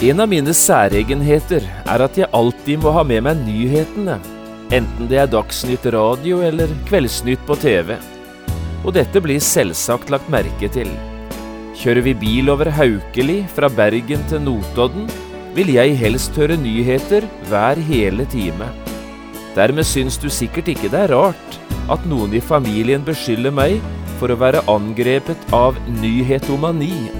En av mine særegenheter er at jeg alltid må ha med meg nyhetene, enten det er Dagsnytt radio eller Kveldsnytt på TV. Og dette blir selvsagt lagt merke til. Kjører vi bil over Haukeli fra Bergen til Notodden, vil jeg helst høre nyheter hver hele time. Dermed syns du sikkert ikke det er rart at noen i familien beskylder meg for å være angrepet av nyhetomani.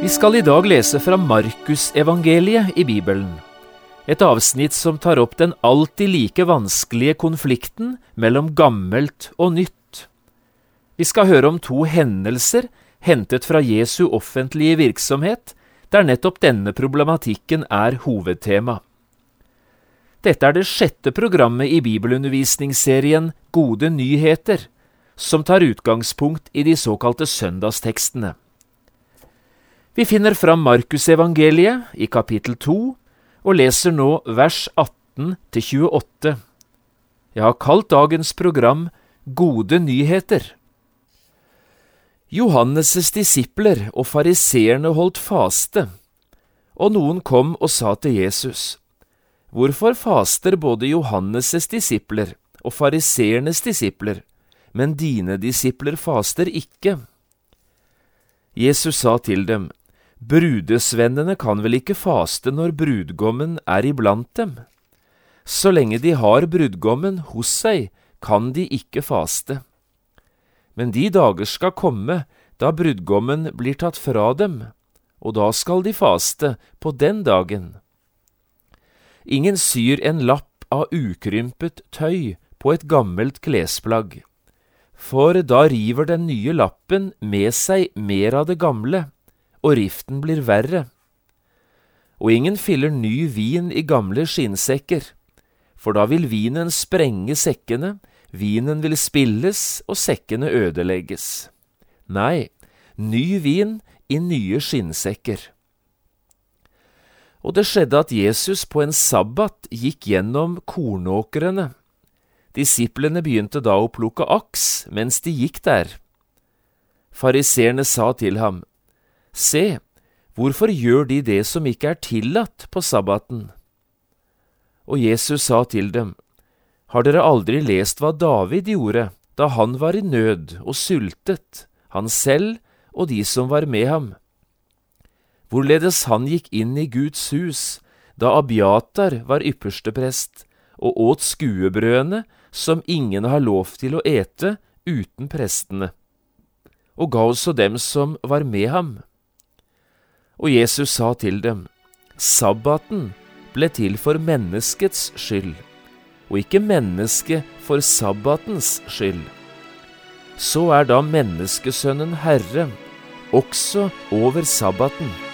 Vi skal i dag lese fra Markusevangeliet i Bibelen. Et avsnitt som tar opp den alltid like vanskelige konflikten mellom gammelt og nytt. Vi skal høre om to hendelser hentet fra Jesu offentlige virksomhet, der nettopp denne problematikken er hovedtema. Dette er det sjette programmet i bibelundervisningsserien Gode nyheter, som tar utgangspunkt i de såkalte søndagstekstene. Vi finner fram Markusevangeliet i kapittel 2 og leser nå vers 18 til 28. Jeg har kalt dagens program Gode nyheter. Johannes' disipler og fariseerne holdt faste, og noen kom og sa til Jesus, Hvorfor faster både Johannes' disipler og fariseernes disipler, men dine disipler faster ikke? Jesus sa til dem, Brudesvennene kan vel ikke faste når brudgommen er iblant dem? Så lenge de har brudgommen hos seg, kan de ikke faste. Men de dager skal komme da brudgommen blir tatt fra dem, og da skal de faste på den dagen. Ingen syr en lapp av ukrympet tøy på et gammelt klesplagg, for da river den nye lappen med seg mer av det gamle, og riften blir verre. Og ingen fyller ny vin i gamle skinnsekker, for da vil vinen sprenge sekkene, vinen vil spilles og sekkene ødelegges. Nei, ny vin i nye skinnsekker. Og det skjedde at Jesus på en sabbat gikk gjennom kornåkrene. Disiplene begynte da å plukke aks mens de gikk der. Fariseerne sa til ham, Se, hvorfor gjør de det som ikke er tillatt på sabbaten? Og Jesus sa til dem, Har dere aldri lest hva David gjorde da han var i nød og sultet, han selv og de som var med ham? Hvorledes han gikk inn i Guds hus da Abiatar var ypperste prest, og åt skuebrødene som ingen har lov til å ete uten prestene, og ga også dem som var med ham. Og Jesus sa til dem, Sabbaten ble til for menneskets skyld, og ikke mennesket for sabbatens skyld. Så er da menneskesønnen herre, også over sabbaten.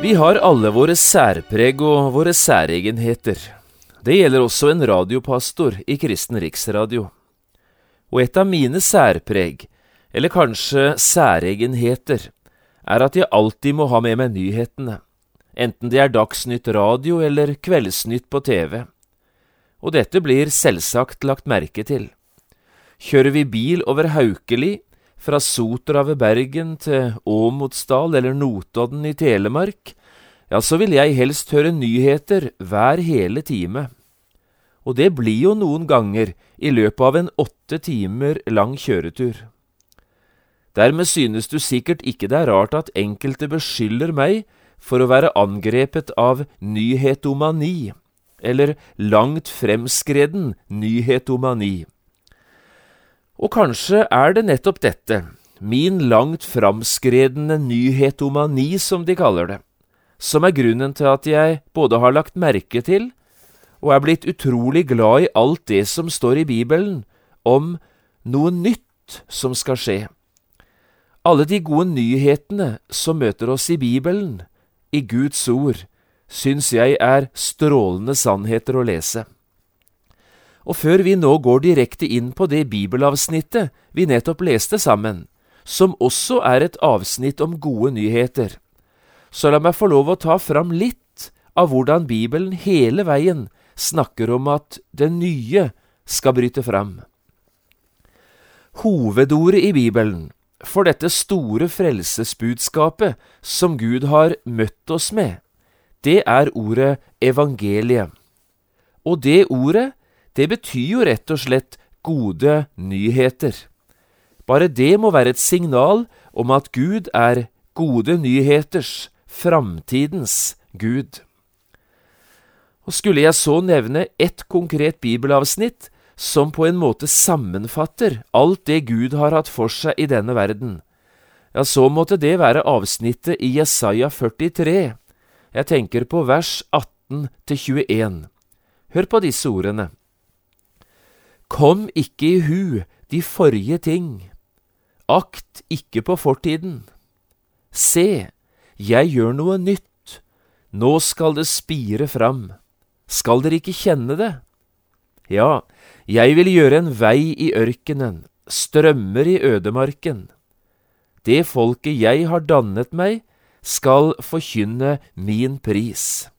Vi har alle våre særpreg og våre særegenheter. Det gjelder også en radiopastor i Kristen Riksradio. Og et av mine særpreg, eller kanskje særegenheter, er at jeg alltid må ha med meg nyhetene, enten det er Dagsnytt radio eller Kveldsnytt på TV. Og dette blir selvsagt lagt merke til. Kjører vi bil over Haukeli, fra Sotra ved Bergen til Åmotsdal eller Notodden i Telemark, ja, så vil jeg helst høre nyheter hver hele time. og det blir jo noen ganger i løpet av en åtte timer lang kjøretur. Dermed synes du sikkert ikke det er rart at enkelte beskylder meg for å være angrepet av nyhetomani, eller langt fremskreden nyhetomani. Og kanskje er det nettopp dette, min langt framskredne nyhetomani, som de kaller det, som er grunnen til at jeg både har lagt merke til og er blitt utrolig glad i alt det som står i Bibelen om noe nytt som skal skje. Alle de gode nyhetene som møter oss i Bibelen, i Guds ord, syns jeg er strålende sannheter å lese. Og før vi nå går direkte inn på det bibelavsnittet vi nettopp leste sammen, som også er et avsnitt om gode nyheter, så la meg få lov å ta fram litt av hvordan Bibelen hele veien snakker om at det nye skal bryte fram. Hovedordet i Bibelen for dette store frelsesbudskapet som Gud har møtt oss med, det er ordet evangeliet. Og det ordet, det betyr jo rett og slett gode nyheter. Bare det må være et signal om at Gud er gode nyheters, framtidens Gud. Og skulle jeg så nevne ett konkret bibelavsnitt som på en måte sammenfatter alt det Gud har hatt for seg i denne verden, ja, så måtte det være avsnittet i Jesaja 43, jeg tenker på vers 18 til 21. Hør på disse ordene. Kom ikke i hu de forrige ting, akt ikke på fortiden. Se, jeg gjør noe nytt, nå skal det spire fram, skal dere ikke kjenne det? Ja, jeg vil gjøre en vei i ørkenen, strømmer i ødemarken. Det folket jeg har dannet meg, skal forkynne min pris.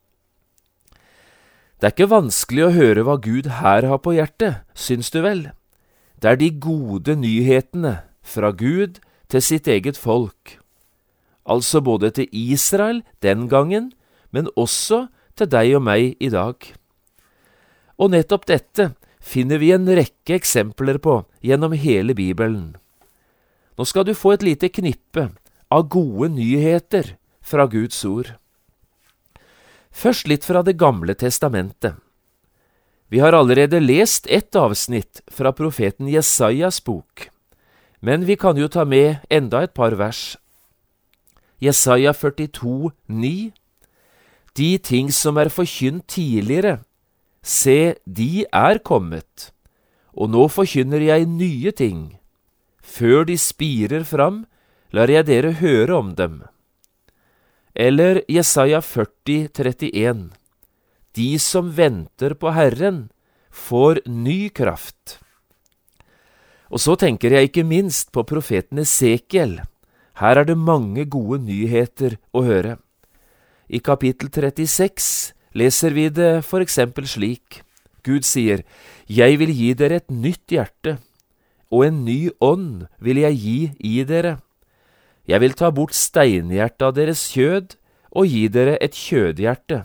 Det er ikke vanskelig å høre hva Gud her har på hjertet, syns du vel? Det er de gode nyhetene fra Gud til sitt eget folk, altså både til Israel den gangen, men også til deg og meg i dag. Og nettopp dette finner vi en rekke eksempler på gjennom hele Bibelen. Nå skal du få et lite knippe av gode nyheter fra Guds ord. Først litt fra Det gamle testamentet. Vi har allerede lest ett avsnitt fra profeten Jesajas bok, men vi kan jo ta med enda et par vers. Jesaja 42, 9. De ting som er forkynt tidligere, se, de er kommet, og nå forkynner jeg nye ting. Før de spirer fram, lar jeg dere høre om dem. Eller Jesaja 40, 31. De som venter på Herren, får ny kraft. Og så tenker jeg ikke minst på profeten Esekiel. Her er det mange gode nyheter å høre. I kapittel 36 leser vi det for eksempel slik. Gud sier, Jeg vil gi dere et nytt hjerte, og en ny ånd vil jeg gi i dere. Jeg vil ta bort steinhjertet av deres kjød og gi dere et kjødhjerte.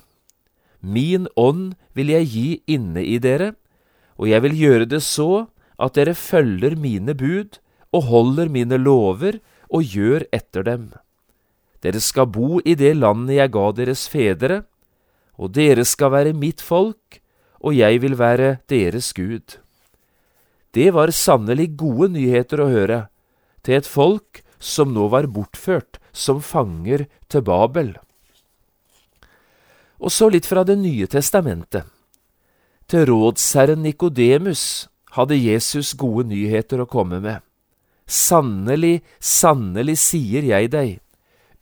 Min ånd vil jeg gi inne i dere, og jeg vil gjøre det så at dere følger mine bud og holder mine lover og gjør etter dem. Dere skal bo i det landet jeg ga deres fedre, og dere skal være mitt folk, og jeg vil være deres Gud. Det var sannelig gode nyheter å høre til et folk som nå var bortført som fanger til Babel. Og så litt fra Det nye testamentet. Til rådsherren Nikodemus hadde Jesus gode nyheter å komme med. Sannelig, sannelig sier jeg deg,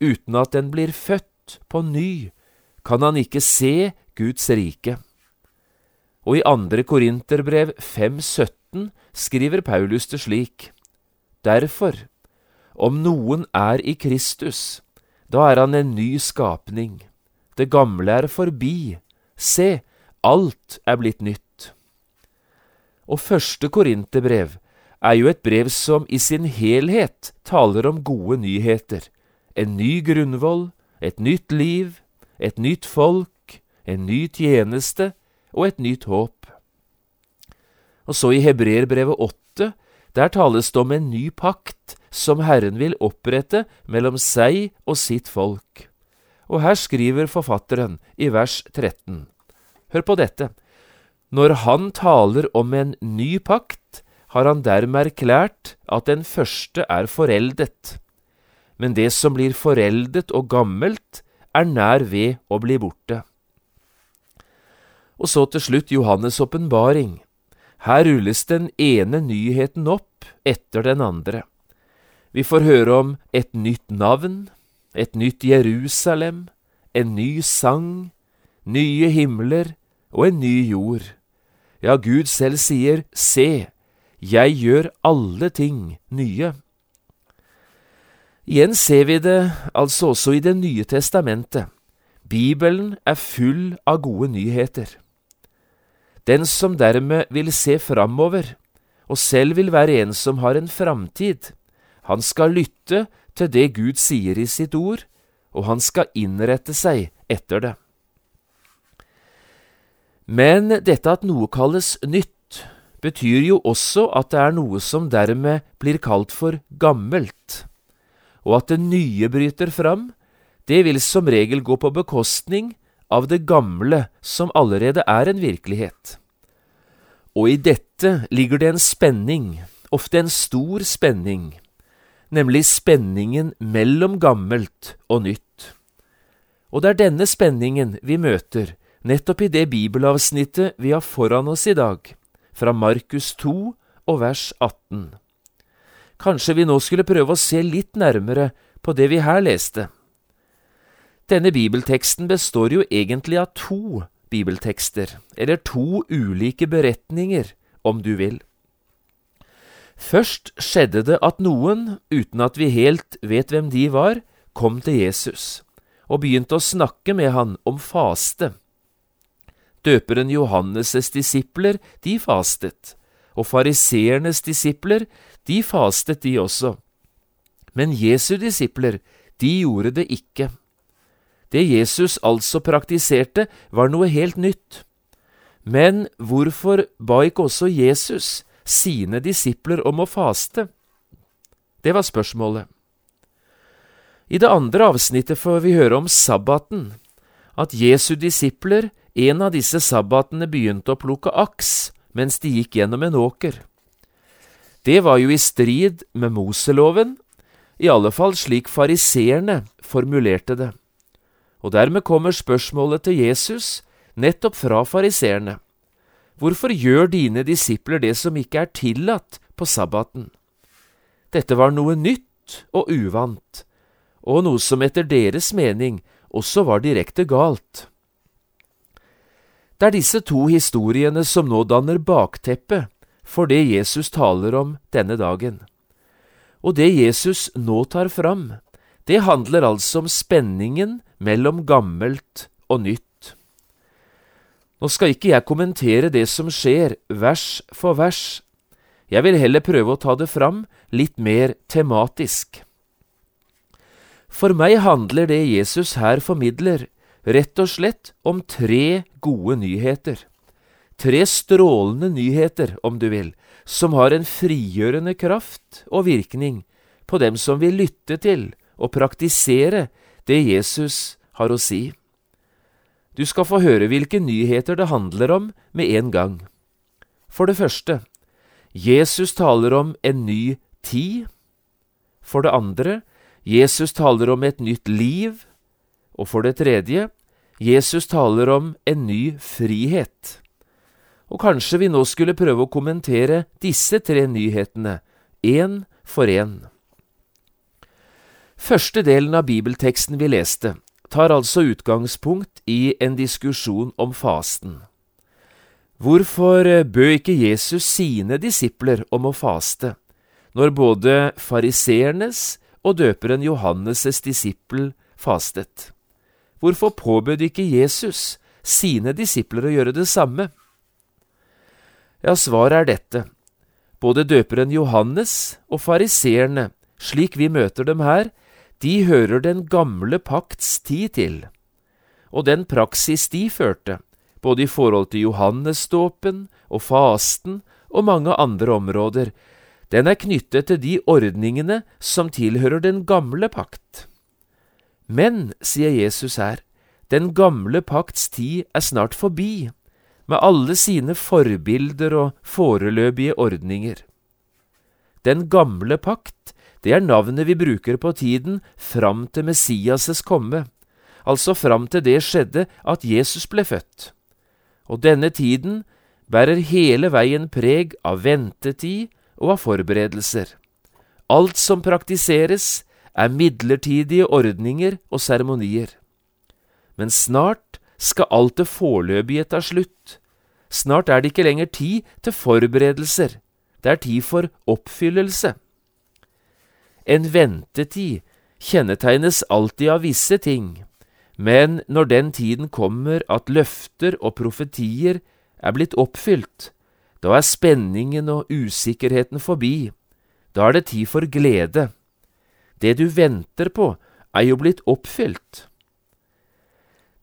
uten at den blir født på ny, kan han ikke se Guds rike. Og i andre Korinterbrev 5,17 skriver Paulus det slik. Derfor, om noen er i Kristus, da er han en ny skapning. Det gamle er forbi. Se, alt er blitt nytt. Og første Korinterbrev er jo et brev som i sin helhet taler om gode nyheter. En ny grunnvoll, et nytt liv, et nytt folk, en ny tjeneste og et nytt håp. Og så i Hebreerbrevet 8, der tales det om en ny pakt som Herren vil opprette mellom seg og sitt folk. Og her skriver forfatteren i vers 13. Hør på dette. Når han taler om en ny pakt, har han dermed erklært at den første er foreldet. Men det som blir foreldet og gammelt, er nær ved å bli borte. Og så til slutt Johannes' åpenbaring. Her rulles den ene nyheten opp etter den andre. Vi får høre om et nytt navn, et nytt Jerusalem, en ny sang, nye himler og en ny jord. Ja, Gud selv sier, Se, jeg gjør alle ting nye. Igjen ser vi det altså også i Det nye testamentet. Bibelen er full av gode nyheter. Den som dermed vil se framover, og selv vil være en som har en framtid, han skal lytte til det Gud sier i sitt ord, og han skal innrette seg etter det. Men dette at noe kalles nytt, betyr jo også at det er noe som dermed blir kalt for gammelt, og at det nye bryter fram, det vil som regel gå på bekostning av det gamle som allerede er en virkelighet. Og i dette ligger det en spenning, ofte en stor spenning, nemlig spenningen mellom gammelt og nytt. Og det er denne spenningen vi møter nettopp i det bibelavsnittet vi har foran oss i dag, fra Markus 2 og vers 18. Kanskje vi nå skulle prøve å se litt nærmere på det vi her leste. Denne bibelteksten består jo egentlig av to bibeltekster, eller to ulike beretninger, om du vil. Først skjedde det at noen, uten at vi helt vet hvem de var, kom til Jesus og begynte å snakke med han om faste. Døperen Johannes' disipler, de fastet, og fariseernes disipler, de fastet de også. Men Jesu disipler, de gjorde det ikke. Det Jesus altså praktiserte, var noe helt nytt. Men hvorfor ba ikke også Jesus sine disipler om å faste? Det var spørsmålet. I det andre avsnittet får vi høre om sabbaten, at Jesu disipler en av disse sabbatene begynte å plukke aks mens de gikk gjennom en åker. Det var jo i strid med Moseloven, i alle fall slik fariseerne formulerte det. Og dermed kommer spørsmålet til Jesus nettopp fra fariseerne. Hvorfor gjør dine disipler det som ikke er tillatt på sabbaten? Dette var noe nytt og uvant, og noe som etter deres mening også var direkte galt. Det er disse to historiene som nå danner bakteppe for det Jesus taler om denne dagen. Og det Jesus nå tar fram, det handler altså om spenningen mellom gammelt og nytt. Nå skal ikke jeg kommentere det som skjer, vers for vers. Jeg vil heller prøve å ta det fram litt mer tematisk. For meg handler det Jesus her formidler, rett og slett om tre gode nyheter. Tre strålende nyheter, om du vil, som har en frigjørende kraft og virkning på dem som vil lytte til og praktisere det Jesus har å si. Du skal få høre hvilke nyheter det handler om med en gang. For det første, Jesus taler om en ny tid. For det andre, Jesus taler om et nytt liv. Og for det tredje, Jesus taler om en ny frihet. Og kanskje vi nå skulle prøve å kommentere disse tre nyhetene, én for én. Første delen av bibelteksten vi leste, tar altså utgangspunkt i en diskusjon om fasten. Hvorfor bød ikke Jesus sine disipler om å faste, når både fariseernes og døperen Johannes' disippel fastet? Hvorfor påbød ikke Jesus sine disipler å gjøre det samme? Ja, svaret er dette. Både døperen Johannes og fariseerne, slik vi møter dem her, de hører den gamle pakts tid til. Og den praksis de førte, både i forhold til Johannesdåpen og fasten og mange andre områder, den er knyttet til de ordningene som tilhører den gamle pakt. Men, sier Jesus her, den gamle pakts tid er snart forbi, med alle sine forbilder og foreløpige ordninger. Den gamle pakt, det er navnet vi bruker på tiden fram til Messiases komme, altså fram til det skjedde at Jesus ble født. Og denne tiden bærer hele veien preg av ventetid og av forberedelser. Alt som praktiseres, er midlertidige ordninger og seremonier. Men snart skal alt det foreløpige ta slutt. Snart er det ikke lenger tid til forberedelser, det er tid for oppfyllelse. En ventetid kjennetegnes alltid av visse ting, men når den tiden kommer at løfter og profetier er blitt oppfylt, da er spenningen og usikkerheten forbi, da er det tid for glede. Det du venter på, er jo blitt oppfylt.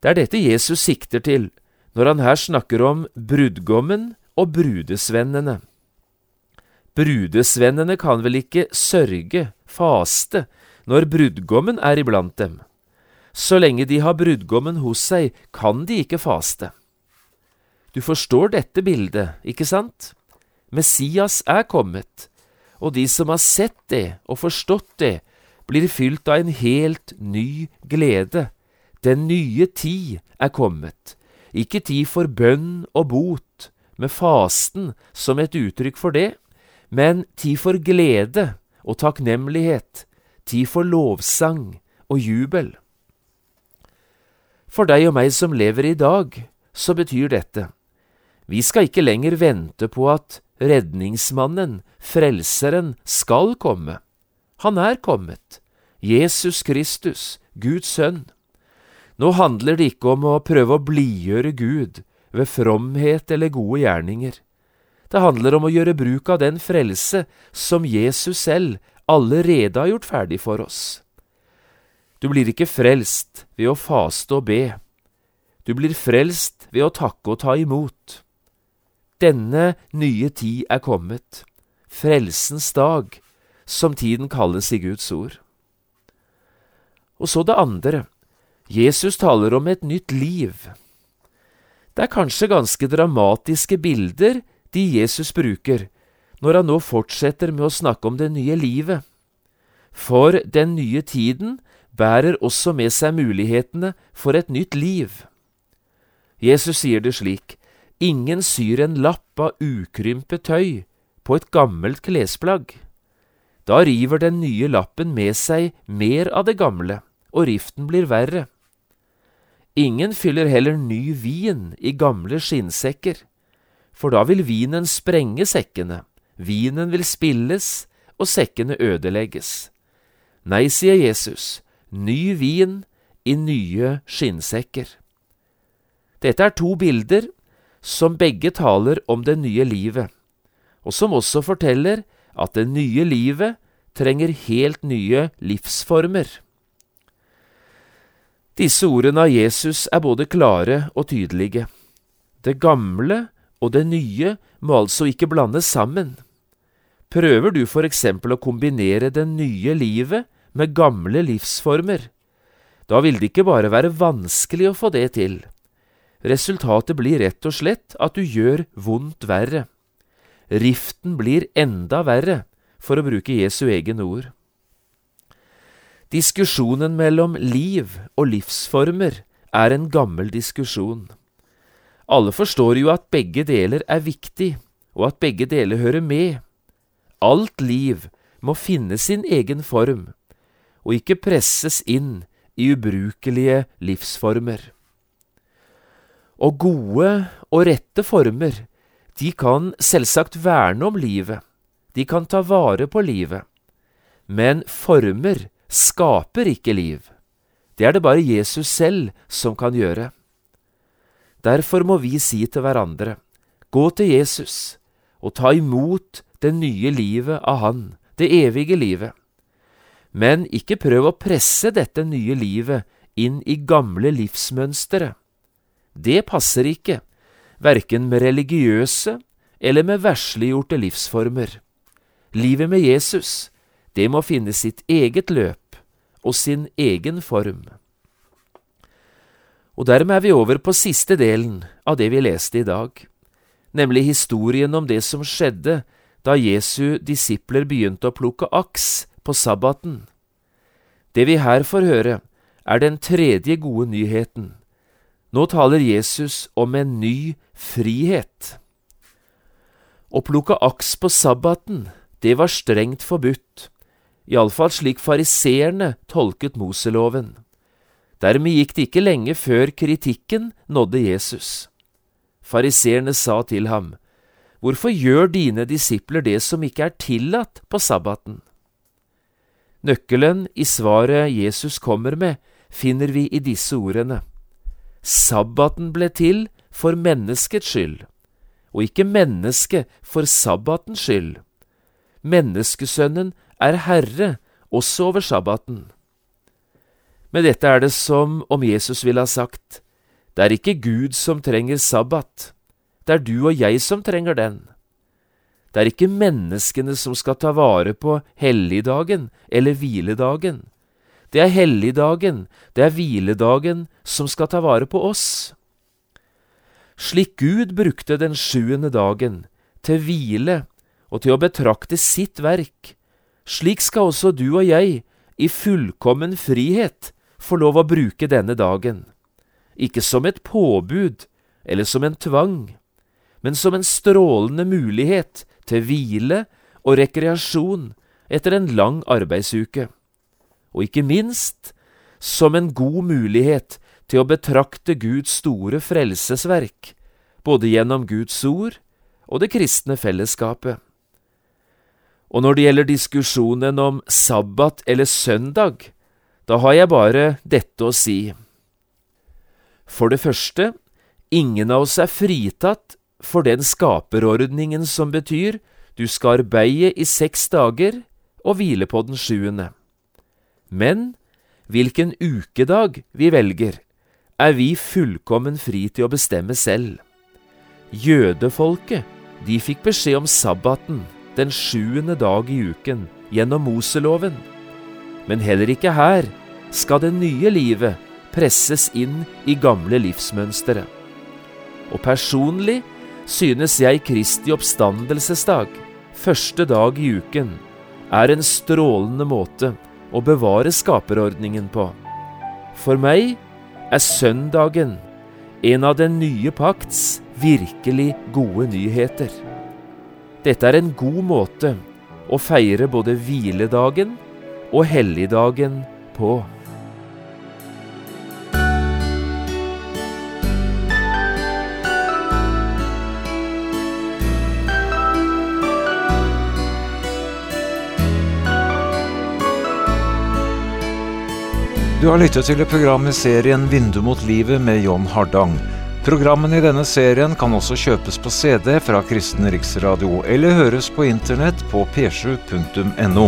Det er dette Jesus sikter til når han her snakker om brudgommen og brudesvennene. Brudesvennene kan vel ikke sørge, faste, når brudgommen er iblant dem. Så lenge de har brudgommen hos seg, kan de ikke faste. Du forstår dette bildet, ikke sant? Messias er kommet, og de som har sett det og forstått det, blir fylt av en helt ny glede. Den nye tid er kommet, ikke tid for bønn og bot, med fasten som et uttrykk for det, men tid for glede og takknemlighet, tid for lovsang og jubel. For deg og meg som lever i dag, så betyr dette, vi skal ikke lenger vente på at redningsmannen, frelseren, skal komme. Han er kommet, Jesus Kristus, Guds sønn. Nå handler det ikke om å prøve å blidgjøre Gud ved fromhet eller gode gjerninger. Det handler om å gjøre bruk av den frelse som Jesus selv allerede har gjort ferdig for oss. Du blir ikke frelst ved å faste og be. Du blir frelst ved å takke og ta imot. Denne nye tid er kommet, frelsens dag, som tiden kalles i Guds ord. Og så det andre. Jesus taler om et nytt liv. Det er kanskje ganske dramatiske bilder de Jesus bruker, når han nå fortsetter med å snakke om det nye livet. For den nye tiden bærer også med seg mulighetene for et nytt liv. Jesus sier det slik, ingen syr en lapp av ukrympet tøy på et gammelt klesplagg. Da river den nye lappen med seg mer av det gamle, og riften blir verre. Ingen fyller heller ny vin i gamle skinnsekker, for da vil vinen sprenge sekkene, vinen vil spilles, og sekkene ødelegges. Nei, sier Jesus, ny vin i nye skinnsekker. Dette er to bilder som begge taler om det nye livet, og som også forteller at det nye livet trenger helt nye livsformer. Disse ordene av Jesus er både klare og tydelige. Det gamle og det nye må altså ikke blandes sammen. Prøver du for eksempel å kombinere det nye livet med gamle livsformer, da vil det ikke bare være vanskelig å få det til. Resultatet blir rett og slett at du gjør vondt verre. Riften blir enda verre, for å bruke Jesu egen ord. Diskusjonen mellom liv og livsformer er en gammel diskusjon. Alle forstår jo at begge deler er viktig, og at begge deler hører med. Alt liv må finne sin egen form, og ikke presses inn i ubrukelige livsformer. Og gode og rette former, de kan selvsagt verne om livet, de kan ta vare på livet, men former skaper ikke liv. Det er det bare Jesus selv som kan gjøre. Derfor må vi si til hverandre, gå til Jesus og ta imot det nye livet av Han, det evige livet. Men ikke prøv å presse dette nye livet inn i gamle livsmønstre. Det passer ikke, verken med religiøse eller med versliggjorte livsformer. Livet med Jesus, det må finne sitt eget løp og sin egen form. Og dermed er vi over på siste delen av det vi leste i dag, nemlig historien om det som skjedde da Jesu disipler begynte å plukke aks på sabbaten. Det vi her får høre, er den tredje gode nyheten. Nå taler Jesus om en ny frihet. Å plukke aks på sabbaten, det var strengt forbudt, iallfall slik fariseerne tolket Moseloven. Dermed gikk det ikke lenge før kritikken nådde Jesus. Fariseerne sa til ham, Hvorfor gjør dine disipler det som ikke er tillatt på sabbaten? Nøkkelen i svaret Jesus kommer med, finner vi i disse ordene. Sabbaten ble til for menneskets skyld, og ikke mennesket for sabbatens skyld. Menneskesønnen er herre også over sabbaten. Med dette er det som om Jesus ville ha sagt, det er ikke Gud som trenger sabbat, det er du og jeg som trenger den. Det er ikke menneskene som skal ta vare på helligdagen eller hviledagen. Det er helligdagen, det er hviledagen som skal ta vare på oss. Slik Gud brukte den sjuende dagen til hvile og til å betrakte sitt verk, slik skal også du og jeg i fullkommen frihet få lov å bruke denne dagen, ikke som et påbud eller som en tvang, men som en strålende mulighet til hvile og rekreasjon etter en lang arbeidsuke, og ikke minst som en god mulighet til å betrakte Guds store frelsesverk, både gjennom Guds ord og det kristne fellesskapet. Og når det gjelder diskusjonen om sabbat eller søndag, da har jeg bare dette å si. For det første, ingen av oss er fritatt for den skaperordningen som betyr du skal arbeide i seks dager og hvile på den sjuende. Men hvilken ukedag vi velger, er vi fullkommen fri til å bestemme selv. Jødefolket, de fikk beskjed om sabbaten, den sjuende dag i uken, gjennom Moseloven. Men heller ikke her skal det nye livet presses inn i gamle livsmønstre. Og personlig synes jeg Kristi oppstandelsesdag, første dag i uken, er en strålende måte å bevare skaperordningen på. For meg er søndagen en av den nye pakts virkelig gode nyheter. Dette er en god måte å feire både hviledagen og helligdagen på. Du har lyttet til program i serien Vindu mot livet med John Hardang. Programmene i denne serien kan også kjøpes på CD fra Kristen Riksradio, eller høres på internett på p7.no.